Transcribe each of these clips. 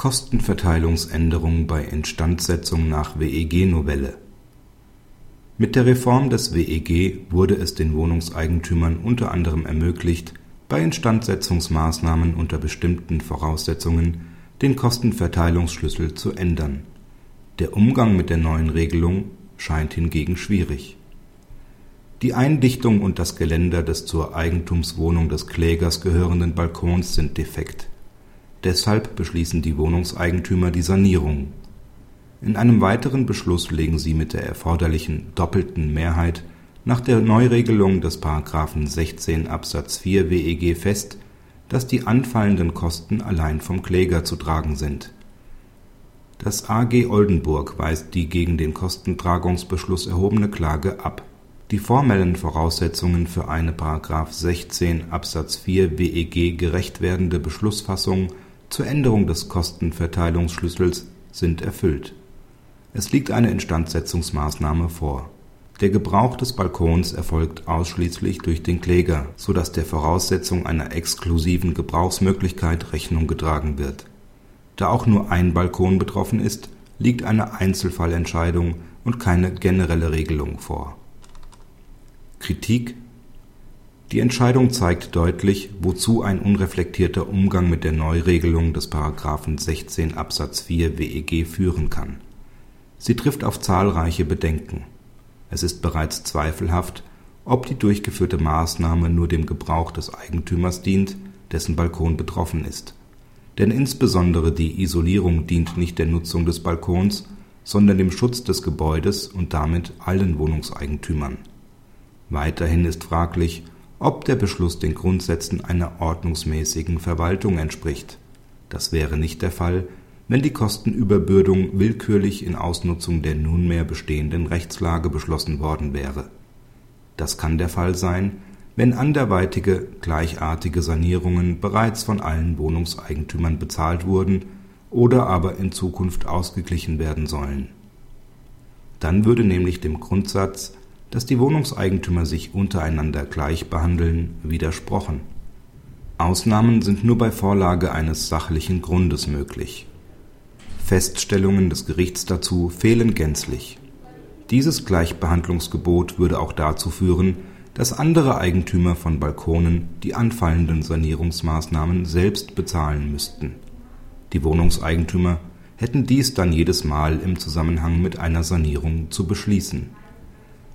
Kostenverteilungsänderung bei Instandsetzung nach WEG-Novelle Mit der Reform des WEG wurde es den Wohnungseigentümern unter anderem ermöglicht, bei Instandsetzungsmaßnahmen unter bestimmten Voraussetzungen den Kostenverteilungsschlüssel zu ändern. Der Umgang mit der neuen Regelung scheint hingegen schwierig. Die Eindichtung und das Geländer des zur Eigentumswohnung des Klägers gehörenden Balkons sind defekt Deshalb beschließen die Wohnungseigentümer die Sanierung. In einem weiteren Beschluss legen sie mit der erforderlichen doppelten Mehrheit nach der Neuregelung des § 16 Absatz 4 WEG fest, dass die anfallenden Kosten allein vom Kläger zu tragen sind. Das AG Oldenburg weist die gegen den Kostentragungsbeschluss erhobene Klage ab. Die formellen Voraussetzungen für eine § 16 Absatz 4 WEG gerecht werdende Beschlussfassung zur Änderung des Kostenverteilungsschlüssels sind erfüllt. Es liegt eine Instandsetzungsmaßnahme vor. Der Gebrauch des Balkons erfolgt ausschließlich durch den Kläger, so dass der Voraussetzung einer exklusiven Gebrauchsmöglichkeit Rechnung getragen wird. Da auch nur ein Balkon betroffen ist, liegt eine Einzelfallentscheidung und keine generelle Regelung vor. Kritik die Entscheidung zeigt deutlich, wozu ein unreflektierter Umgang mit der Neuregelung des § 16 Absatz 4 WEG führen kann. Sie trifft auf zahlreiche Bedenken. Es ist bereits zweifelhaft, ob die durchgeführte Maßnahme nur dem Gebrauch des Eigentümers dient, dessen Balkon betroffen ist. Denn insbesondere die Isolierung dient nicht der Nutzung des Balkons, sondern dem Schutz des Gebäudes und damit allen Wohnungseigentümern. Weiterhin ist fraglich ob der Beschluss den Grundsätzen einer ordnungsmäßigen Verwaltung entspricht. Das wäre nicht der Fall, wenn die Kostenüberbürdung willkürlich in Ausnutzung der nunmehr bestehenden Rechtslage beschlossen worden wäre. Das kann der Fall sein, wenn anderweitige gleichartige Sanierungen bereits von allen Wohnungseigentümern bezahlt wurden oder aber in Zukunft ausgeglichen werden sollen. Dann würde nämlich dem Grundsatz dass die Wohnungseigentümer sich untereinander gleich behandeln, widersprochen. Ausnahmen sind nur bei Vorlage eines sachlichen Grundes möglich. Feststellungen des Gerichts dazu fehlen gänzlich. Dieses Gleichbehandlungsgebot würde auch dazu führen, dass andere Eigentümer von Balkonen die anfallenden Sanierungsmaßnahmen selbst bezahlen müssten. Die Wohnungseigentümer hätten dies dann jedes Mal im Zusammenhang mit einer Sanierung zu beschließen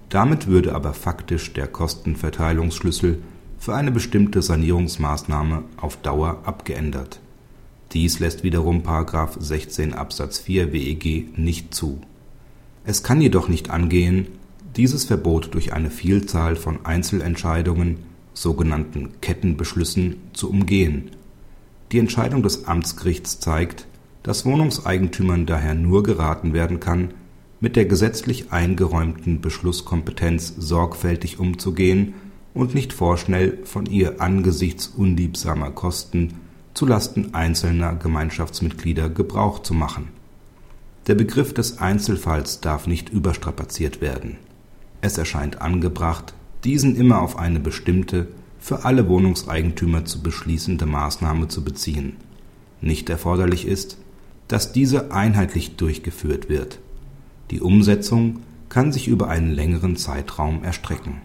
damit würde aber faktisch der Kostenverteilungsschlüssel für eine bestimmte Sanierungsmaßnahme auf Dauer abgeändert. Dies lässt wiederum § 16 Absatz 4 WEG nicht zu. Es kann jedoch nicht angehen, dieses Verbot durch eine Vielzahl von Einzelentscheidungen, sogenannten Kettenbeschlüssen, zu umgehen. Die Entscheidung des Amtsgerichts zeigt, dass Wohnungseigentümern daher nur geraten werden kann mit der gesetzlich eingeräumten Beschlusskompetenz sorgfältig umzugehen und nicht vorschnell von ihr angesichts unliebsamer Kosten zu Lasten einzelner Gemeinschaftsmitglieder Gebrauch zu machen. Der Begriff des Einzelfalls darf nicht überstrapaziert werden. Es erscheint angebracht, diesen immer auf eine bestimmte, für alle Wohnungseigentümer zu beschließende Maßnahme zu beziehen. Nicht erforderlich ist, dass diese einheitlich durchgeführt wird die Umsetzung kann sich über einen längeren Zeitraum erstrecken